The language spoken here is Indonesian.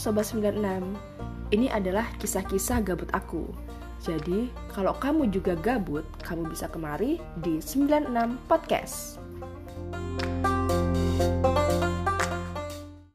Sobat 96 Ini adalah kisah-kisah gabut aku. Jadi kalau kamu juga gabut Kamu bisa kemari di 96 Podcast.